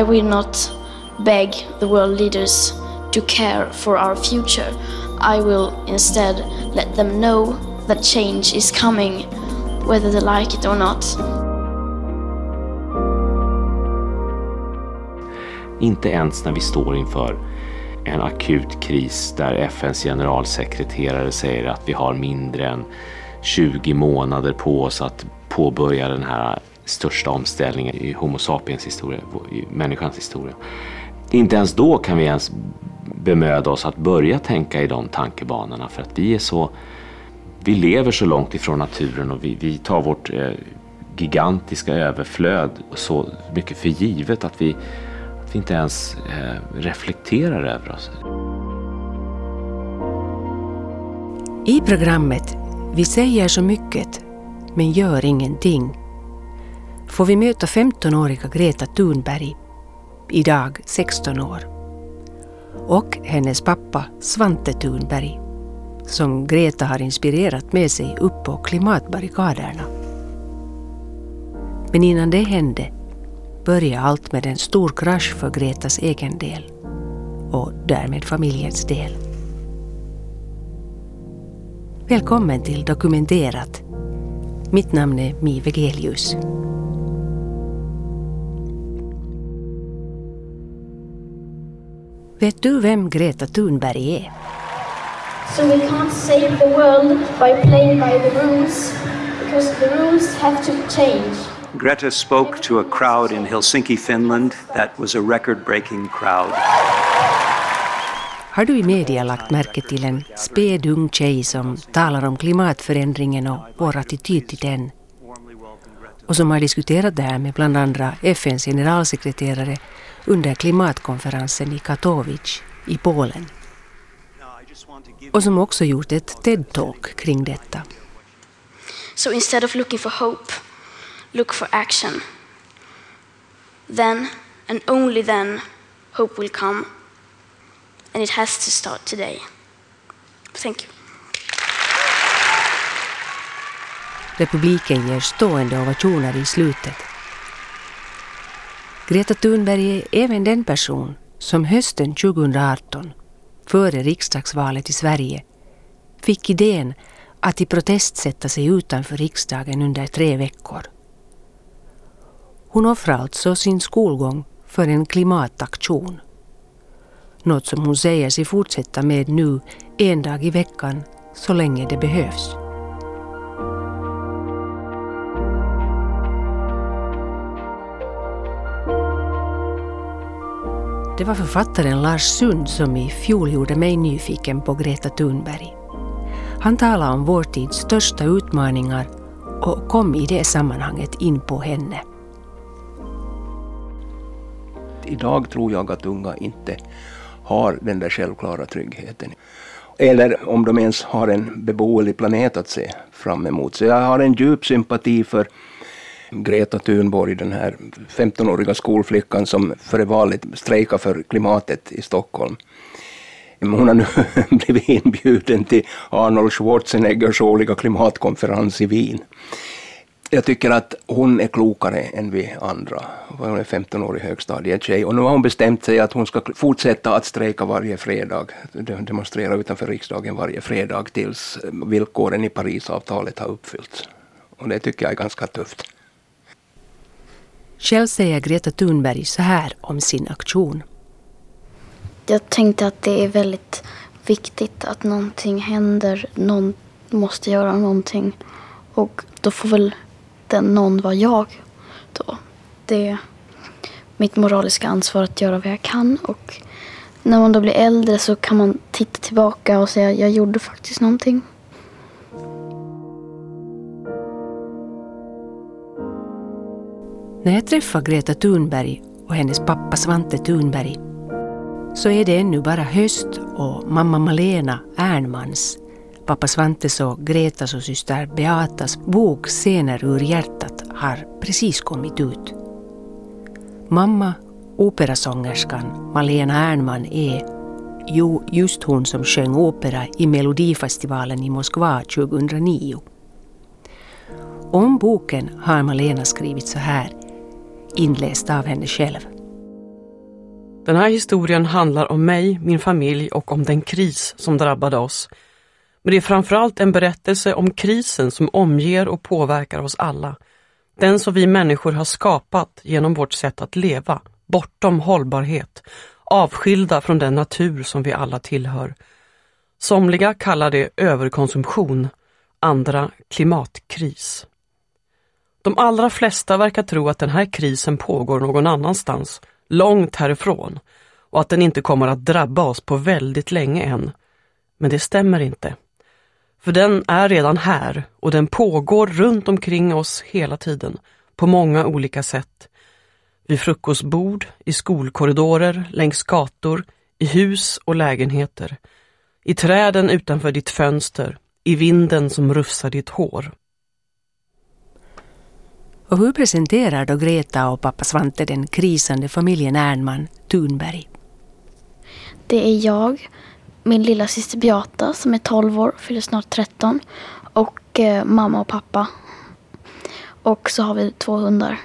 I will not beg the world leaders to care for our future. I will instead let them know that change is coming, whether they like it or not. Inte ens när vi står inför en akut kris där FNs generalsekreterare säger att vi har mindre än 20 månader på oss att påbörja den här största omställningen i Homo sapiens historia, i människans historia. Inte ens då kan vi ens bemöda oss att börja tänka i de tankebanorna för att vi är så vi lever så långt ifrån naturen och vi, vi tar vårt eh, gigantiska överflöd så mycket för givet att vi, att vi inte ens eh, reflekterar över oss. I programmet Vi säger så mycket men gör ingenting får vi möta 15-åriga Greta Thunberg, idag 16 år, och hennes pappa Svante Thunberg, som Greta har inspirerat med sig upp på klimatbarrikaderna. Men innan det hände började allt med en stor krasch för Gretas egen del och därmed familjens del. Välkommen till Dokumenterat. Mitt namn är Mi Vegelius. Vet du vem Greta Thunberg är? So we can't save the world by playing by the rules, because the rules have to change. Greta spoke to a crowd in Helsinki, Finland that was a record breaking crowd. Har du i media lagt märke till en spädung tjej som talar om klimatförändringen och vår attityd till den? Och som har diskuterat det här med bland andra FNs generalsekreterare under klimatkonferensen i Katowice i Polen. Och som också gjort ett TED-talk kring detta. So instead of looking for hope, look for action. Then, and only then, hope will come. And it has to start today. Thank you. Republiken ger stående ovationer i slutet. Greta Thunberg är även den person som hösten 2018, före riksdagsvalet i Sverige, fick idén att i protest sätta sig utanför riksdagen under tre veckor. Hon offrar alltså sin skolgång för en klimataktion. Något som hon säger sig fortsätta med nu en dag i veckan så länge det behövs. Det var författaren Lars Sund som i fjol gjorde mig nyfiken på Greta Thunberg. Han talade om vår tids största utmaningar och kom i det sammanhanget in på henne. Idag tror jag att unga inte har den där självklara tryggheten. Eller om de ens har en beboelig planet att se fram emot. Så jag har en djup sympati för Greta Thunborg, den här 15-åriga skolflickan som före valet strejkade för klimatet i Stockholm. Hon har nu blivit inbjuden till Arnold Schwarzeneggers årliga klimatkonferens i Wien. Jag tycker att hon är klokare än vi andra. Hon är 15-årig högstadietjej och nu har hon bestämt sig att hon ska fortsätta att strejka varje fredag, demonstrera utanför riksdagen varje fredag tills villkoren i Parisavtalet har uppfyllts. Och det tycker jag är ganska tufft. Själv säger Greta Thunberg så här om sin aktion. Jag tänkte att det är väldigt viktigt att någonting händer. Någon måste göra någonting. Och då får väl den någon vara jag. Då. Det är mitt moraliska ansvar att göra vad jag kan. Och när man då blir äldre så kan man titta tillbaka och säga jag gjorde faktiskt någonting. När jag träffar Greta Thunberg och hennes pappa Svante Thunberg så är det ännu bara höst och mamma Malena Ernmans, pappa Svantes och Gretas och syster Beatas bok Scener ur hjärtat har precis kommit ut. Mamma, operasångerskan Malena Ernman är jo, just hon som sjöng opera i Melodifestivalen i Moskva 2009. Om boken har Malena skrivit så här inlästa av henne själv. Den här historien handlar om mig, min familj och om den kris som drabbade oss. Men det är framförallt en berättelse om krisen som omger och påverkar oss alla. Den som vi människor har skapat genom vårt sätt att leva, bortom hållbarhet, avskilda från den natur som vi alla tillhör. Somliga kallar det överkonsumtion, andra klimatkris. De allra flesta verkar tro att den här krisen pågår någon annanstans, långt härifrån och att den inte kommer att drabba oss på väldigt länge än. Men det stämmer inte. För den är redan här och den pågår runt omkring oss hela tiden, på många olika sätt. Vid frukostbord, i skolkorridorer, längs gator, i hus och lägenheter. I träden utanför ditt fönster, i vinden som rufsar ditt hår. Och hur presenterar då Greta och pappa Svante den krisande familjen Ernman Thunberg? Det är jag, min lilla syster Beata som är 12 år, fyller snart 13 och eh, mamma och pappa. Och så har vi två hundar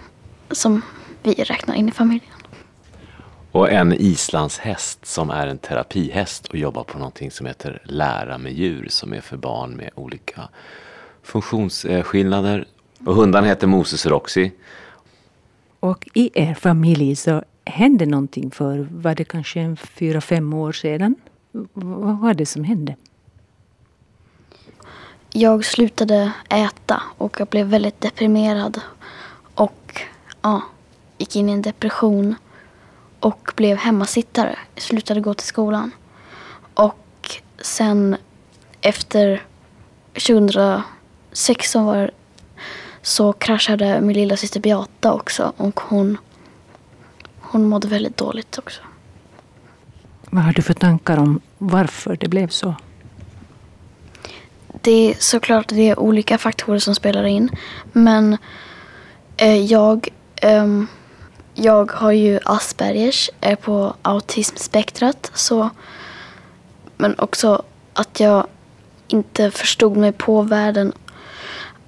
som vi räknar in i familjen. Och en islandshäst som är en terapihäst och jobbar på någonting som heter Lära med djur som är för barn med olika funktionsskillnader. Och hundarna heter Moses och Roxy. Och i er familj så hände någonting för, var det kanske en fyra, fem år sedan? Vad var det som hände? Jag slutade äta och jag blev väldigt deprimerad. Och ja, gick in i en depression. Och blev hemmasittare. Slutade gå till skolan. Och sen efter 2016 var så kraschade min lilla syster Beata också. Och hon, hon mådde väldigt dåligt också. Vad har du för tankar om varför det blev så? Det är såklart det är olika faktorer som spelar in. Men eh, jag, ehm, jag har ju Aspergers, är på autismspektrat. Så, men också att jag inte förstod mig på världen.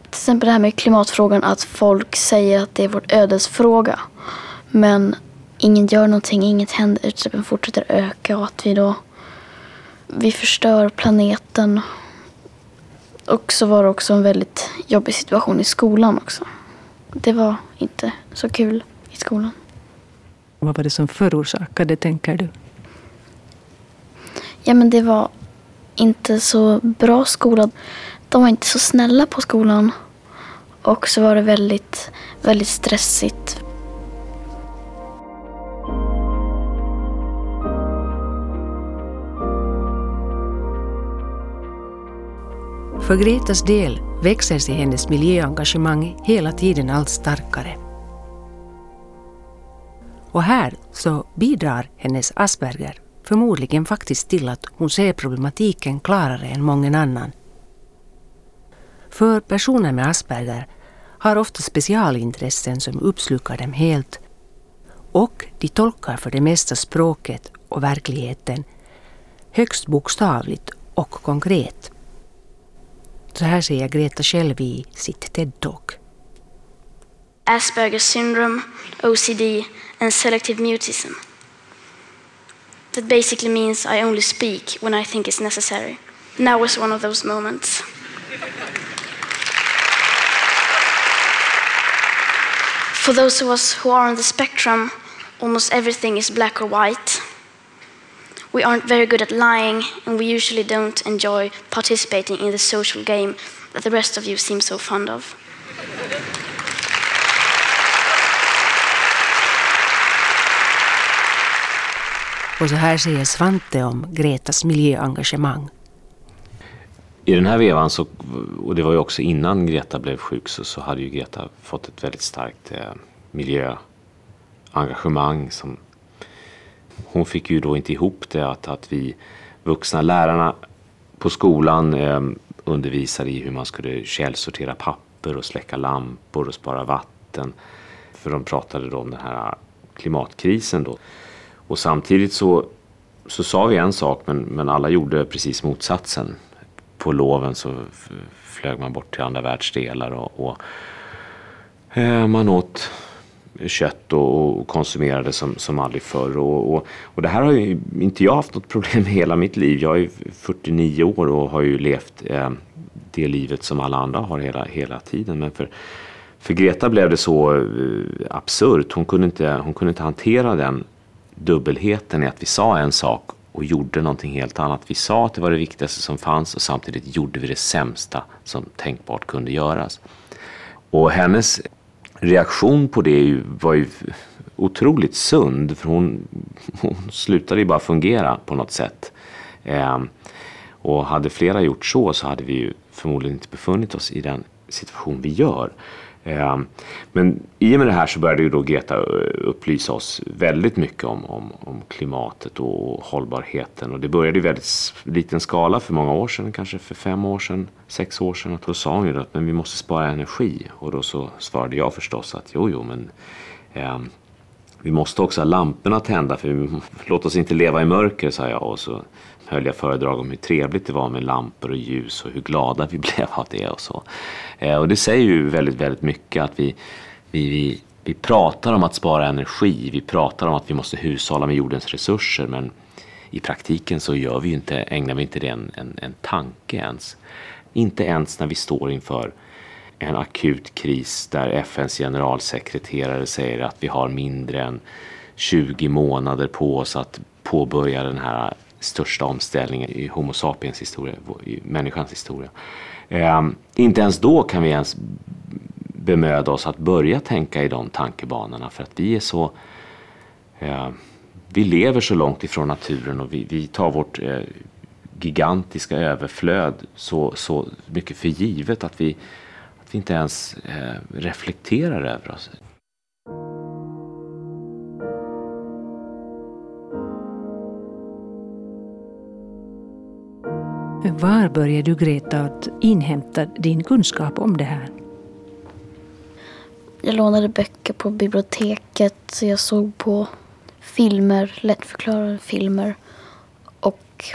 Till exempel det här med klimatfrågan, att folk säger att det är vår ödesfråga. Men ingen gör någonting, inget händer, utsläppen fortsätter öka och att vi då vi förstör planeten. Och så var det också en väldigt jobbig situation i skolan också. Det var inte så kul i skolan. Vad var det som förorsakade, tänker du? Ja, men det var inte så bra skola. De var inte så snälla på skolan. Och så var det väldigt, väldigt stressigt. För Gretas del växer sig hennes miljöengagemang hela tiden allt starkare. Och här så bidrar hennes Asperger förmodligen faktiskt till att hon ser problematiken klarare än mången annan. För personer med Asperger har ofta specialintressen som uppslukar dem helt och de tolkar för det mesta språket och verkligheten högst bokstavligt och konkret. Så här säger Greta själv i sitt TED-talk. Asperger's syndrome, OCD, and selective mutism. That basically means I only speak when I think it's necessary. Now was one of those moments. For those of us who are on the spectrum, almost everything is black or white. We aren't very good at lying, and we usually don't enjoy participating in the social game that the rest of you seem so fond of. Och så här säger Svante om Gretas miljöengagemang. I den här vevan, så, och det var ju också innan Greta blev sjuk, så, så hade ju Greta fått ett väldigt starkt eh, miljöengagemang. Som, hon fick ju då inte ihop det att, att vi vuxna lärarna på skolan eh, undervisade i hur man skulle källsortera papper och släcka lampor och spara vatten. För de pratade då om den här klimatkrisen då. Och samtidigt så, så sa vi en sak men, men alla gjorde precis motsatsen. På loven så flög man bort till andra världsdelar och, och eh, man åt kött och, och konsumerade som, som aldrig förr. Och, och, och, det här har ju inte jag haft något problem med hela mitt liv. Jag är 49 år och har ju levt eh, det livet som alla andra har hela, hela tiden. Men för, för Greta blev det så eh, absurt. Hon kunde, inte, hon kunde inte hantera den dubbelheten i att vi sa en sak och gjorde någonting helt annat. Vi sa att det var det viktigaste som fanns och samtidigt gjorde vi det sämsta som tänkbart kunde göras. Och hennes reaktion på det var ju otroligt sund för hon, hon slutade ju bara fungera på något sätt. Eh, och hade flera gjort så så hade vi ju förmodligen inte befunnit oss i den situation vi gör. Eh, men i och med det här så började ju då Greta eh, upplysa oss väldigt mycket om, om, om klimatet och hållbarheten. Och det började i väldigt liten skala för många år sedan, kanske för fem år sedan, sex år sedan. Och då sa hon ju att men vi måste spara energi. Och då så svarade jag förstås att jo, jo, men eh, vi måste också ha lamporna tända för vi, låt oss inte leva i mörker, sa jag. Och så höll jag föredrag om hur trevligt det var med lampor och ljus och hur glada vi blev av det och så. Eh, och det säger ju väldigt, väldigt mycket att vi, vi, vi, vi pratar om att spara energi, vi pratar om att vi måste hushålla med jordens resurser men i praktiken så gör vi inte, ägnar vi inte det en, en, en tanke ens. Inte ens när vi står inför en akut kris där FNs generalsekreterare säger att vi har mindre än 20 månader på oss att påbörja den här största omställningen i Homo sapiens historia, i människans historia. Eh, inte ens då kan vi ens bemöda oss att börja tänka i de tankebanorna för att vi är så eh, vi lever så långt ifrån naturen och vi, vi tar vårt eh, gigantiska överflöd så, så mycket för givet att vi, att vi inte ens eh, reflekterar över oss. Var började du Greta att inhämta din kunskap om det här? Jag lånade böcker på biblioteket. Jag såg på filmer, lättförklarade filmer. Och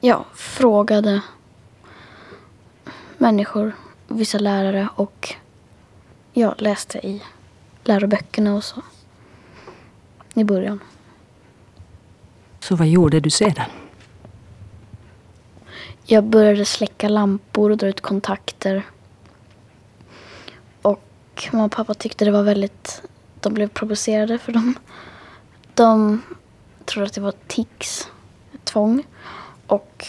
ja, frågade människor, vissa lärare och jag läste i läroböckerna och så. I början. Så vad gjorde du sedan? Jag började släcka lampor och dra ut kontakter. Och mamma och pappa tyckte det var väldigt... De blev provocerade för dem. De trodde att det var tics, tvång. Och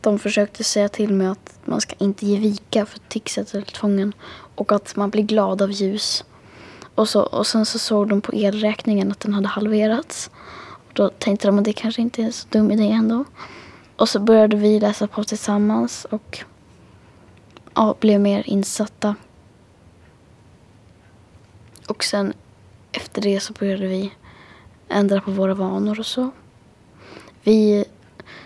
de försökte säga till mig att man ska inte ge vika för ticset eller tvången. Och att man blir glad av ljus. Och, så, och sen så såg de på elräkningen att den hade halverats. Och då tänkte de att det kanske inte är en så dum idé ändå. Och så började vi läsa på tillsammans och ja, blev mer insatta. Och sen efter det så började vi ändra på våra vanor och så. Vi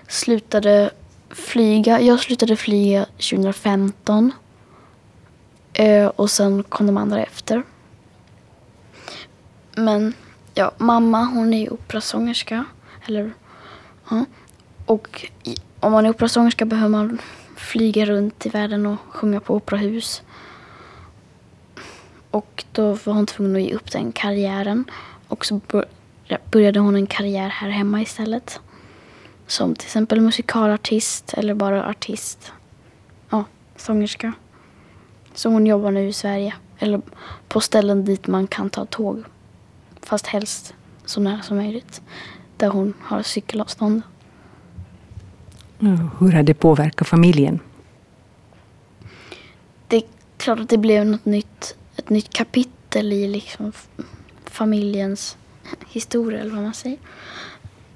slutade flyga. Jag slutade flyga 2015. Eh, och sen kom de andra efter. Men ja, mamma hon är operasångerska. Eller, ja. Och om man är operasångerska behöver man flyga runt i världen och sjunga på operahus. Och då var hon tvungen att ge upp den karriären. Och så började hon en karriär här hemma istället. Som till exempel musikalartist eller bara artist. Ja, sångerska. Så hon jobbar nu i Sverige. Eller på ställen dit man kan ta tåg. Fast helst så nära som möjligt. Där hon har cykelavstånd. Hur har det påverkat familjen? Det är klart att det blev något nytt, ett nytt kapitel i liksom familjens historia, eller vad man säger.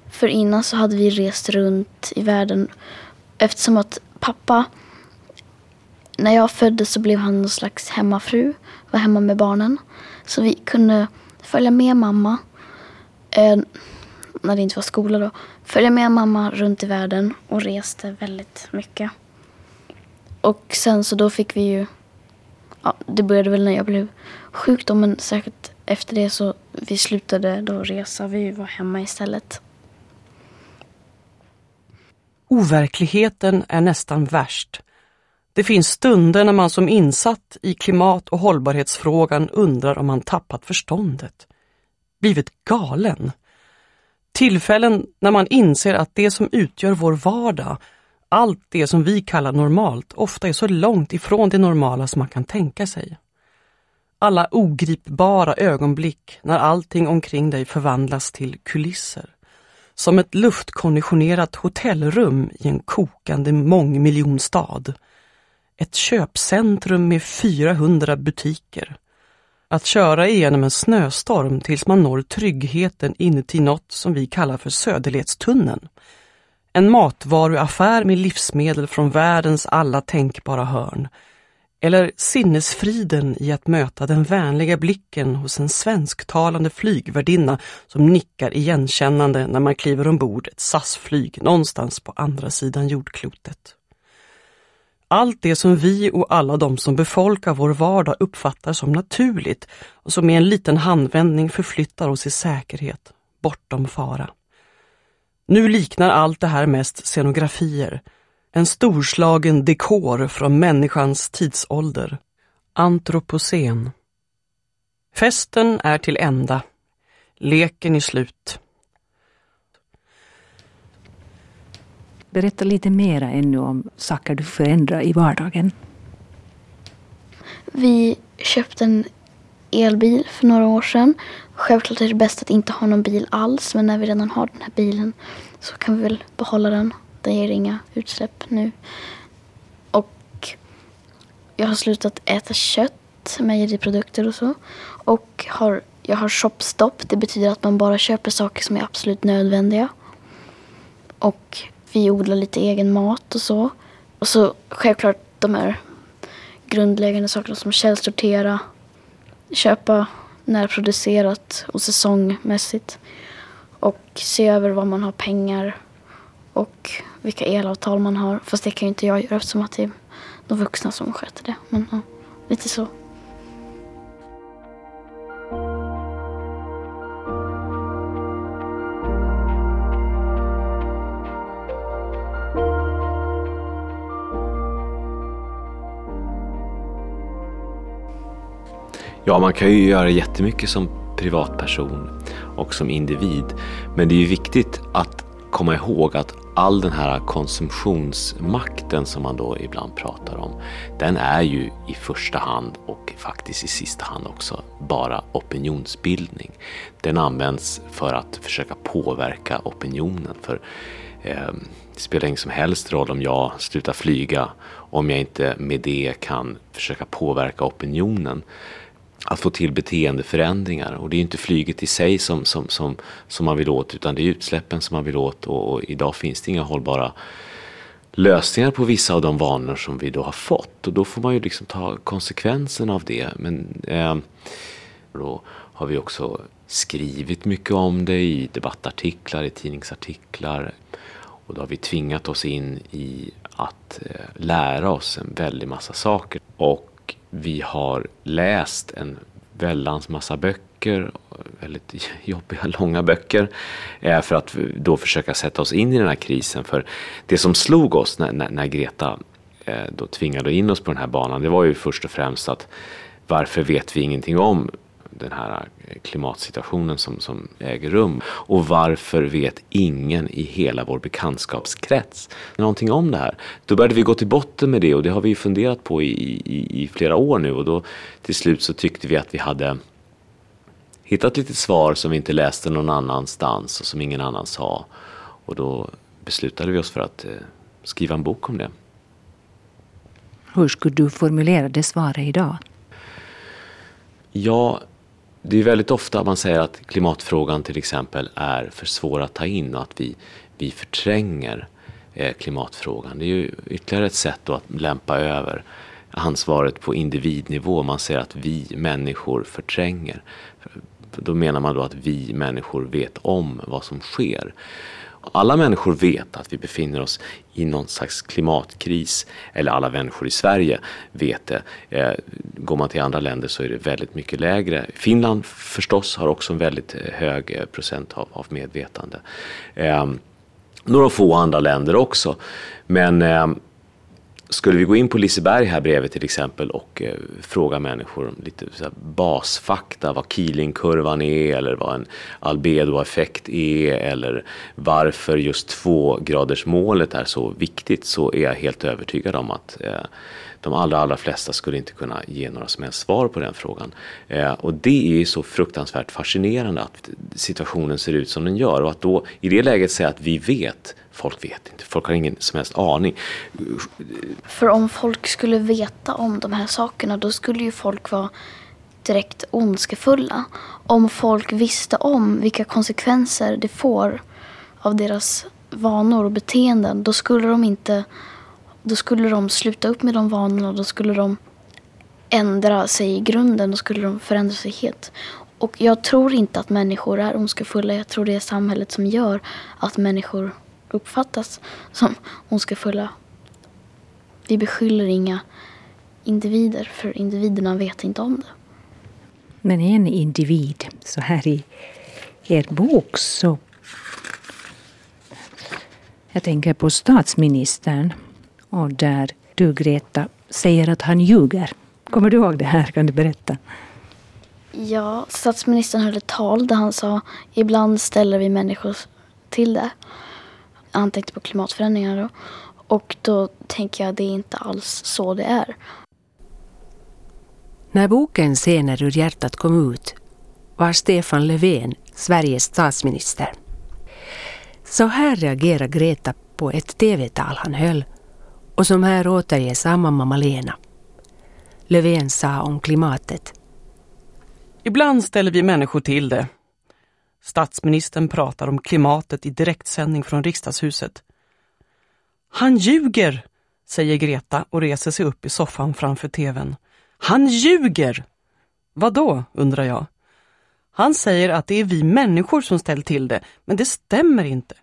För innan så hade vi rest runt i världen eftersom att pappa, när jag föddes så blev han någon slags hemmafru, var hemma med barnen. Så vi kunde följa med mamma eh, när det inte var skola då, följa med mamma runt i världen och reste väldigt mycket. Och sen så då fick vi ju, ja, det började väl när jag blev sjuk då, men säkert efter det så vi slutade då resa, vi var hemma istället. Overkligheten är nästan värst. Det finns stunder när man som insatt i klimat och hållbarhetsfrågan undrar om man tappat förståndet. Blivit galen. Tillfällen när man inser att det som utgör vår vardag, allt det som vi kallar normalt, ofta är så långt ifrån det normala som man kan tänka sig. Alla ogripbara ögonblick när allting omkring dig förvandlas till kulisser. Som ett luftkonditionerat hotellrum i en kokande mångmiljonstad. Ett köpcentrum med 400 butiker. Att köra igenom en snöstorm tills man når tryggheten inuti något som vi kallar för Söderledstunneln. En matvaruaffär med livsmedel från världens alla tänkbara hörn. Eller sinnesfriden i att möta den vänliga blicken hos en svensktalande flygvärdinna som nickar igenkännande när man kliver ombord ett SAS-flyg någonstans på andra sidan jordklotet. Allt det som vi och alla de som befolkar vår vardag uppfattar som naturligt och som med en liten handvändning förflyttar oss i säkerhet, bortom fara. Nu liknar allt det här mest scenografier, en storslagen dekor från människans tidsålder. Antropocen. Festen är till ända. Leken är slut. Berätta lite mera ännu om saker du förändrar i vardagen. Vi köpte en elbil för några år sedan. Självklart är det bäst att inte ha någon bil alls, men när vi redan har den här bilen så kan vi väl behålla den. Den ger inga utsläpp nu. Och jag har slutat äta kött, mejeriprodukter och så. Och har, jag har shopstopp. Det betyder att man bara köper saker som är absolut nödvändiga. Och vi odlar lite egen mat och så. Och så självklart de här grundläggande sakerna som källsortera, köpa närproducerat och säsongmässigt och se över var man har pengar och vilka elavtal man har. Fast det kan ju inte jag göra eftersom att det är de vuxna som sköter det. Men ja, lite så. Ja, man kan ju göra jättemycket som privatperson och som individ. Men det är ju viktigt att komma ihåg att all den här konsumtionsmakten som man då ibland pratar om, den är ju i första hand och faktiskt i sista hand också bara opinionsbildning. Den används för att försöka påverka opinionen. För eh, det spelar ingen som helst roll om jag slutar flyga om jag inte med det kan försöka påverka opinionen att få till beteendeförändringar. Och det är ju inte flyget i sig som, som, som, som man vill åt utan det är utsläppen som man vill åt och, och idag finns det inga hållbara lösningar på vissa av de vanor som vi då har fått och då får man ju liksom ta konsekvenserna av det. Men eh, då har vi också skrivit mycket om det i debattartiklar, i tidningsartiklar och då har vi tvingat oss in i att eh, lära oss en väldig massa saker. Och vi har läst en väldans massa böcker, väldigt jobbiga, långa böcker, eh, för att då försöka sätta oss in i den här krisen. För det som slog oss när, när, när Greta eh, då tvingade in oss på den här banan, det var ju först och främst att varför vet vi ingenting om den här klimatsituationen som, som äger rum. Och varför vet ingen i hela vår bekantskapskrets någonting om det här? Då började vi gå till botten med det och det har vi funderat på i, i, i flera år nu och då till slut så tyckte vi att vi hade hittat lite svar som vi inte läste någon annanstans och som ingen annan sa. Och då beslutade vi oss för att eh, skriva en bok om det. Hur skulle du formulera det svaret idag? Ja, det är väldigt ofta man säger att klimatfrågan till exempel är för svår att ta in och att vi, vi förtränger eh, klimatfrågan. Det är ju ytterligare ett sätt att lämpa över ansvaret på individnivå. Man säger att vi människor förtränger. Då menar man då att vi människor vet om vad som sker. Alla människor vet att vi befinner oss i någon slags klimatkris, eller alla människor i Sverige vet det. Eh, går man till andra länder så är det väldigt mycket lägre. Finland förstås har också en väldigt eh, hög eh, procent av, av medvetande. Ehm, några få andra länder också. Men eh, skulle vi gå in på Liseberg här bredvid till exempel och eh, fråga människor om lite så här, basfakta, vad Keelingkurvan är eller vad en albedoeffekt är eller varför just tvågradersmålet är så viktigt så är jag helt övertygad om att eh, de allra, allra flesta skulle inte kunna ge några som helst svar på den frågan. Eh, och det är ju så fruktansvärt fascinerande att situationen ser ut som den gör och att då i det läget säga att vi vet Folk vet inte, folk har ingen som helst aning. För om folk skulle veta om de här sakerna då skulle ju folk vara direkt ondskefulla. Om folk visste om vilka konsekvenser det får av deras vanor och beteenden då skulle de inte då skulle de sluta upp med de vanorna. Då skulle de ändra sig i grunden. Då skulle de förändra sig helt. Och jag tror inte att människor är ondskefulla. Jag tror det är samhället som gör att människor uppfattas som ondskefulla. Vi beskyller inga individer för individerna vet inte om det. Men en individ, så här i er bok så... Jag tänker på statsministern och där du Greta säger att han ljuger. Kommer du ihåg det här? Kan du berätta? Ja, statsministern höll ett tal där han sa ibland ställer vi människor till det han tänkte på klimatförändringar då. Och då tänker jag att det är inte alls så det är. När boken Scener ur hjärtat kom ut var Stefan Löfven Sveriges statsminister. Så här reagerar Greta på ett tv-tal han höll och som här återges av mamma Malena. Löfven sa om klimatet. Ibland ställer vi människor till det Statsministern pratar om klimatet i direktsändning från riksdagshuset. Han ljuger, säger Greta och reser sig upp i soffan framför tvn. Han ljuger! Vadå, undrar jag. Han säger att det är vi människor som ställt till det, men det stämmer inte.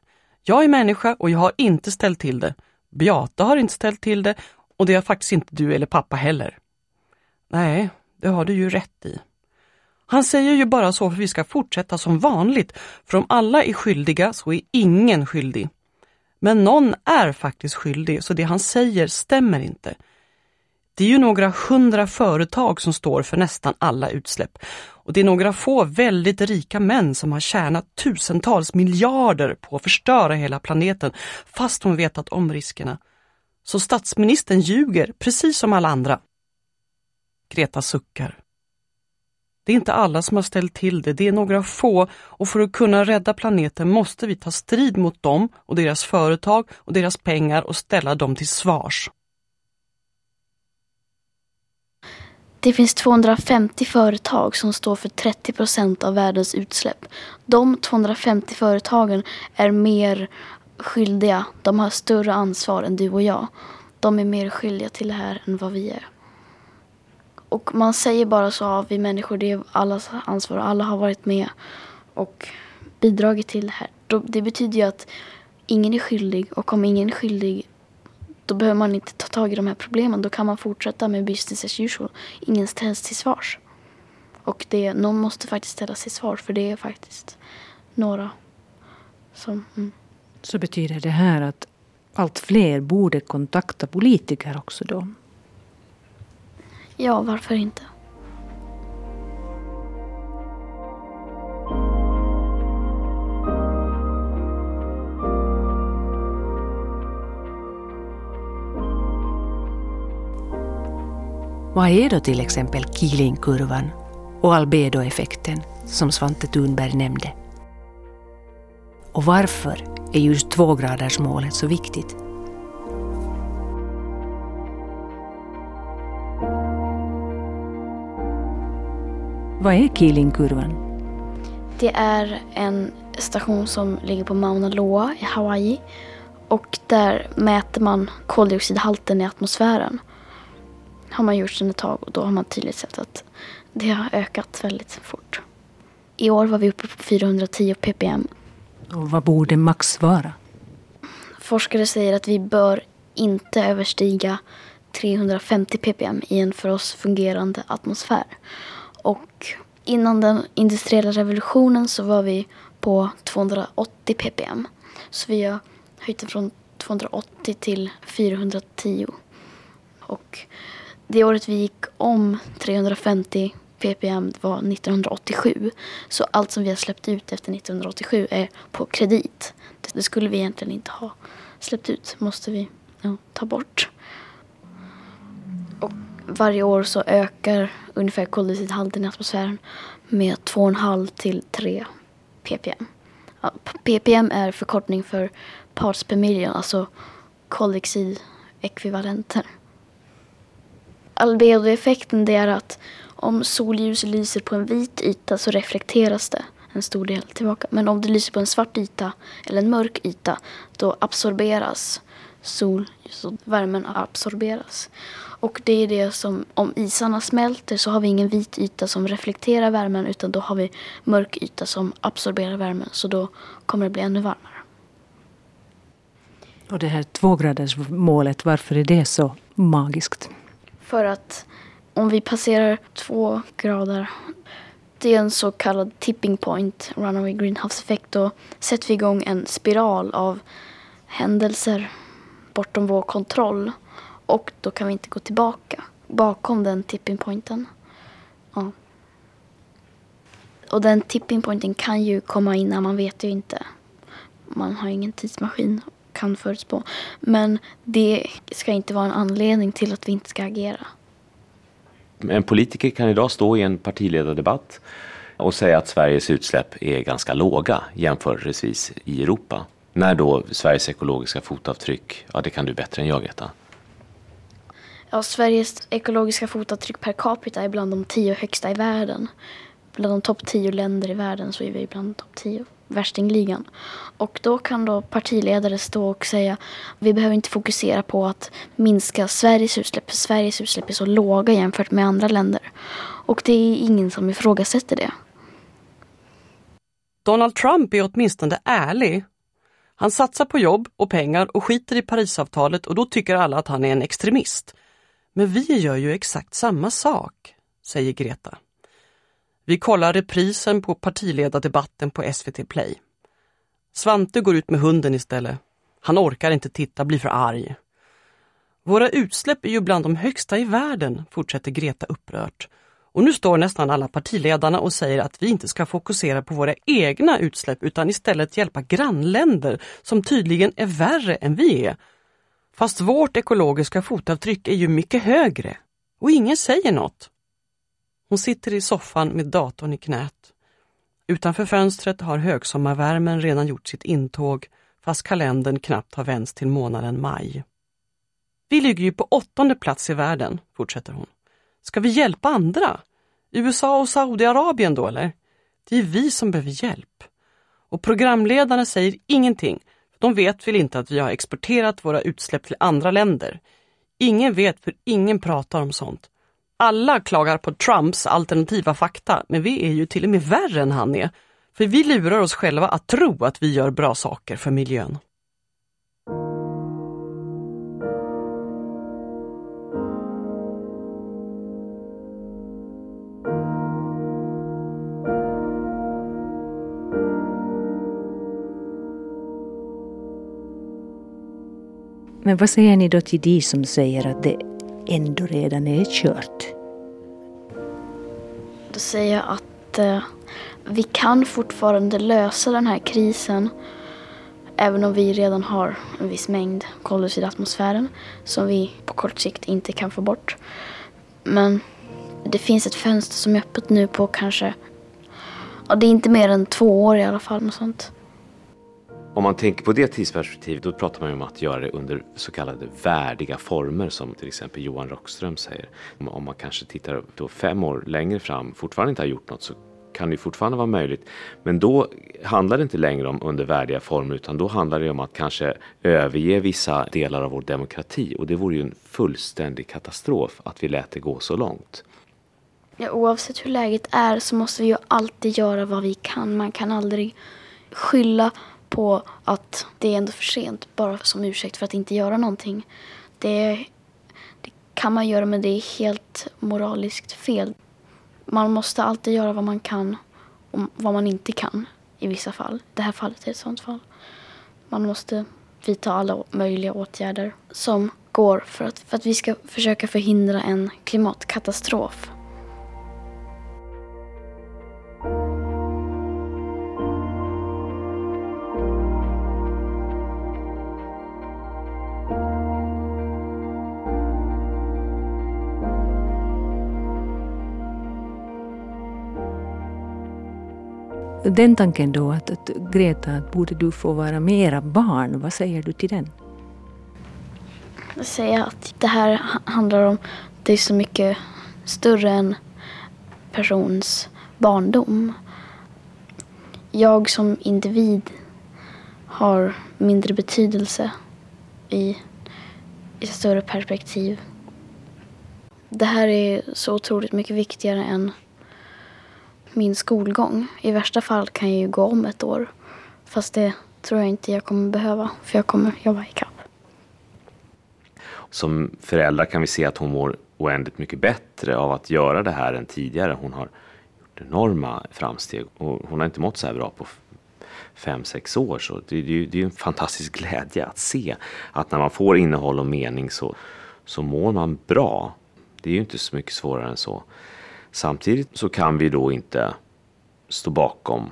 Jag är människa och jag har inte ställt till det. Beata har inte ställt till det och det har faktiskt inte du eller pappa heller. Nej, det har du ju rätt i. Han säger ju bara så för vi ska fortsätta som vanligt, för om alla är skyldiga så är ingen skyldig. Men någon är faktiskt skyldig, så det han säger stämmer inte. Det är ju några hundra företag som står för nästan alla utsläpp. Och det är några få väldigt rika män som har tjänat tusentals miljarder på att förstöra hela planeten, fast de vetat om riskerna. Så statsministern ljuger, precis som alla andra. Greta suckar. Det är inte alla som har ställt till det, det är några få och för att kunna rädda planeten måste vi ta strid mot dem och deras företag och deras pengar och ställa dem till svars. Det finns 250 företag som står för 30 procent av världens utsläpp. De 250 företagen är mer skyldiga. De har större ansvar än du och jag. De är mer skyldiga till det här än vad vi är. Och man säger bara så, ja, vi människor, det är allas ansvar. Alla har varit med och bidragit till det här. Det betyder ju att ingen är skyldig och om ingen är skyldig då behöver man inte ta tag i de här problemen. Då kan man fortsätta med business as usual. Ingen ställs till svars. Och det, någon måste faktiskt ställas till svars för det är faktiskt några som... Mm. Så betyder det här att allt fler borde kontakta politiker också då? Ja, varför inte? Vad är då till exempel Keelingkurvan och albedoeffekten som Svante Thunberg nämnde? Och varför är just tvågradersmålet så viktigt? Vad är Keelingkurvan? Det är en station som ligger på Mauna Loa i Hawaii. Och där mäter man koldioxidhalten i atmosfären. Har man gjort sedan ett tag och då har man tydligt sett att det har ökat väldigt fort. I år var vi uppe på 410 ppm. Och vad borde max vara? Forskare säger att vi bör inte överstiga 350 ppm i en för oss fungerande atmosfär. Och innan den industriella revolutionen så var vi på 280 ppm. Så vi har höjt det från 280 till 410. Och det året vi gick om 350 ppm var 1987. Så allt som vi har släppt ut efter 1987 är på kredit. Det skulle vi egentligen inte ha släppt ut. måste vi ja, ta bort. Varje år så ökar ungefär koldioxidhalten i atmosfären med 2,5 till 3 ppm. Ja, ppm är förkortning för parts per million, alltså koldioxidekvivalenter. Albedoeffekten det är att om solljus lyser på en vit yta så reflekteras det en stor del tillbaka. Men om det lyser på en svart yta eller en mörk yta då absorberas solljus och värmen absorberas. Och det är det som, om isarna smälter så har vi ingen vit yta som reflekterar värmen utan då har vi mörk yta som absorberar värmen. Så då kommer det bli ännu varmare. Och det här tvågradersmålet, varför är det så magiskt? För att om vi passerar två grader, det är en så kallad tipping point, runaway greenhouse effect, då sätter vi igång en spiral av händelser bortom vår kontroll. Och då kan vi inte gå tillbaka bakom den tipping pointen. Ja. Och den tipping pointen kan ju komma innan, man vet ju inte. Man har ingen tidsmaskin kan förutspå. Men det ska inte vara en anledning till att vi inte ska agera. En politiker kan idag stå i en partiledardebatt och säga att Sveriges utsläpp är ganska låga jämförelsevis i Europa. När då Sveriges ekologiska fotavtryck, ja det kan du bättre än jag veta. Ja, Sveriges ekologiska fotavtryck per capita är bland de tio högsta i världen. Bland de topp tio länder i världen så är vi bland topp tio värstingligan. Och då kan då partiledare stå och säga vi behöver inte fokusera på att minska Sveriges utsläpp för Sveriges utsläpp är så låga jämfört med andra länder. Och det är ingen som ifrågasätter det. Donald Trump är åtminstone ärlig. Han satsar på jobb och pengar och skiter i Parisavtalet och då tycker alla att han är en extremist. Men vi gör ju exakt samma sak, säger Greta. Vi kollar reprisen på partiledardebatten på SVT Play. Svante går ut med hunden istället. Han orkar inte titta, blir för arg. Våra utsläpp är ju bland de högsta i världen, fortsätter Greta upprört. Och nu står nästan alla partiledarna och säger att vi inte ska fokusera på våra egna utsläpp utan istället hjälpa grannländer som tydligen är värre än vi är. Fast vårt ekologiska fotavtryck är ju mycket högre. Och ingen säger något. Hon sitter i soffan med datorn i knät. Utanför fönstret har högsommarvärmen redan gjort sitt intåg fast kalendern knappt har vänts till månaden maj. Vi ligger ju på åttonde plats i världen, fortsätter hon. Ska vi hjälpa andra? USA och Saudiarabien då eller? Det är vi som behöver hjälp. Och programledarna säger ingenting. De vet väl inte att vi har exporterat våra utsläpp till andra länder. Ingen vet för ingen pratar om sånt. Alla klagar på Trumps alternativa fakta, men vi är ju till och med värre än han är. För vi lurar oss själva att tro att vi gör bra saker för miljön. Men vad säger ni då till de som säger att det ändå redan är kört? Då säger jag att eh, vi kan fortfarande lösa den här krisen även om vi redan har en viss mängd koldioxid i atmosfären som vi på kort sikt inte kan få bort. Men det finns ett fönster som är öppet nu på kanske, ja det är inte mer än två år i alla fall. Något sånt. Om man tänker på det tidsperspektivet då pratar man ju om att göra det under så kallade värdiga former som till exempel Johan Rockström säger. Om man kanske tittar då fem år längre fram fortfarande inte har gjort något så kan det fortfarande vara möjligt. Men då handlar det inte längre om under värdiga former utan då handlar det om att kanske överge vissa delar av vår demokrati och det vore ju en fullständig katastrof att vi lät det gå så långt. Ja, oavsett hur läget är så måste vi ju alltid göra vad vi kan. Man kan aldrig skylla på att det är ändå för sent bara som ursäkt för att inte göra någonting. Det, det kan man göra men det är helt moraliskt fel. Man måste alltid göra vad man kan och vad man inte kan i vissa fall. Det här fallet är ett sånt fall. Man måste vidta alla möjliga åtgärder som går för att, för att vi ska försöka förhindra en klimatkatastrof. Den tanken då att, att Greta, att borde du få vara mera barn, vad säger du till den? Jag säger att det här handlar om, det är så mycket större än persons barndom. Jag som individ har mindre betydelse i, i större perspektiv. Det här är så otroligt mycket viktigare än min skolgång. I värsta fall kan jag ju gå om ett år. Fast det tror jag inte jag kommer behöva, för jag kommer jobba ikapp. Som föräldrar kan vi se att hon mår oändligt mycket bättre av att göra det här än tidigare. Hon har gjort enorma framsteg och hon har inte mått så här bra på fem, sex år. Så det, det, det är en fantastisk glädje att se att när man får innehåll och mening så, så mår man bra. Det är ju inte så mycket svårare än så. Samtidigt så kan vi då inte stå bakom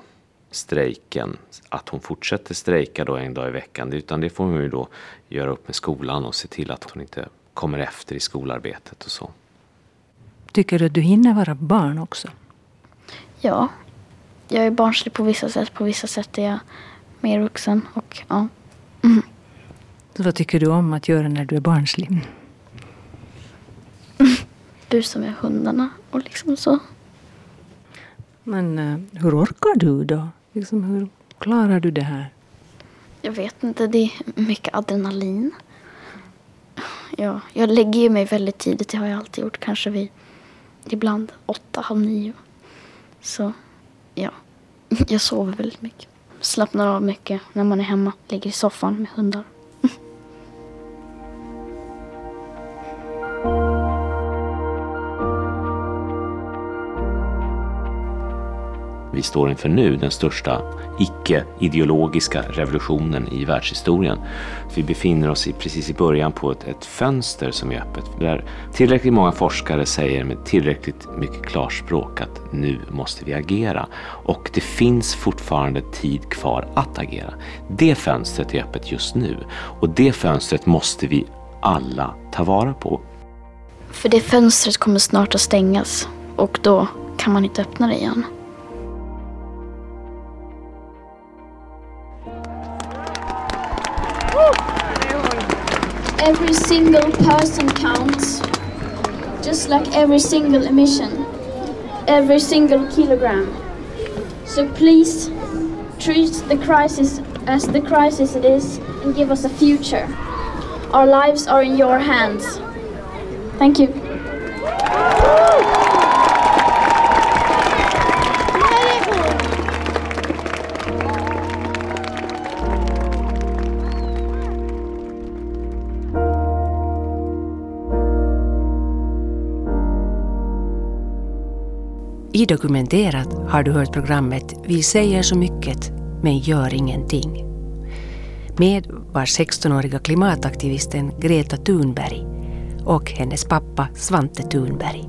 strejken, att hon fortsätter strejka då en dag i veckan, utan det får hon ju då göra upp med skolan och se till att hon inte kommer efter i skolarbetet och så. Tycker du att du hinner vara barn också? Ja, jag är barnslig på vissa sätt, på vissa sätt är jag mer vuxen och ja. Mm. Så vad tycker du om att göra när du är barnslig? Busa med hundarna och liksom så. Men uh, hur orkar du då? Liksom, hur klarar du det här? Jag vet inte, det är mycket adrenalin. Ja, jag lägger ju mig väldigt tidigt, det har jag alltid gjort. Kanske vid ibland åtta, halv nio. Så ja, jag sover väldigt mycket. Slappnar av mycket när man är hemma, ligger i soffan med hundar. Vi står inför nu, den största icke-ideologiska revolutionen i världshistorien. Vi befinner oss i, precis i början på ett, ett fönster som är öppet, där tillräckligt många forskare säger med tillräckligt mycket klarspråk att nu måste vi agera. Och det finns fortfarande tid kvar att agera. Det fönstret är öppet just nu och det fönstret måste vi alla ta vara på. För det fönstret kommer snart att stängas och då kan man inte öppna det igen. Every single person counts, just like every single emission, every single kilogram. So please treat the crisis as the crisis it is and give us a future. Our lives are in your hands. Thank you. I Dokumenterat har du hört programmet Vi säger så mycket men gör ingenting. Med var 16-åriga klimataktivisten Greta Thunberg och hennes pappa Svante Thunberg.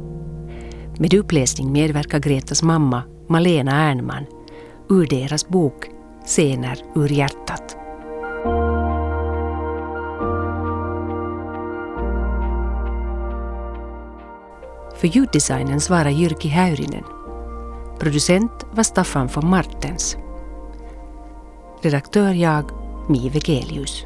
Med uppläsning medverkar Gretas mamma Malena Ernman ur deras bok Scener ur hjärtat. För ljuddesignen svarar Jyrki Häyrinen. Producent var Staffan von Martens. Redaktör jag, Mi Vegelius.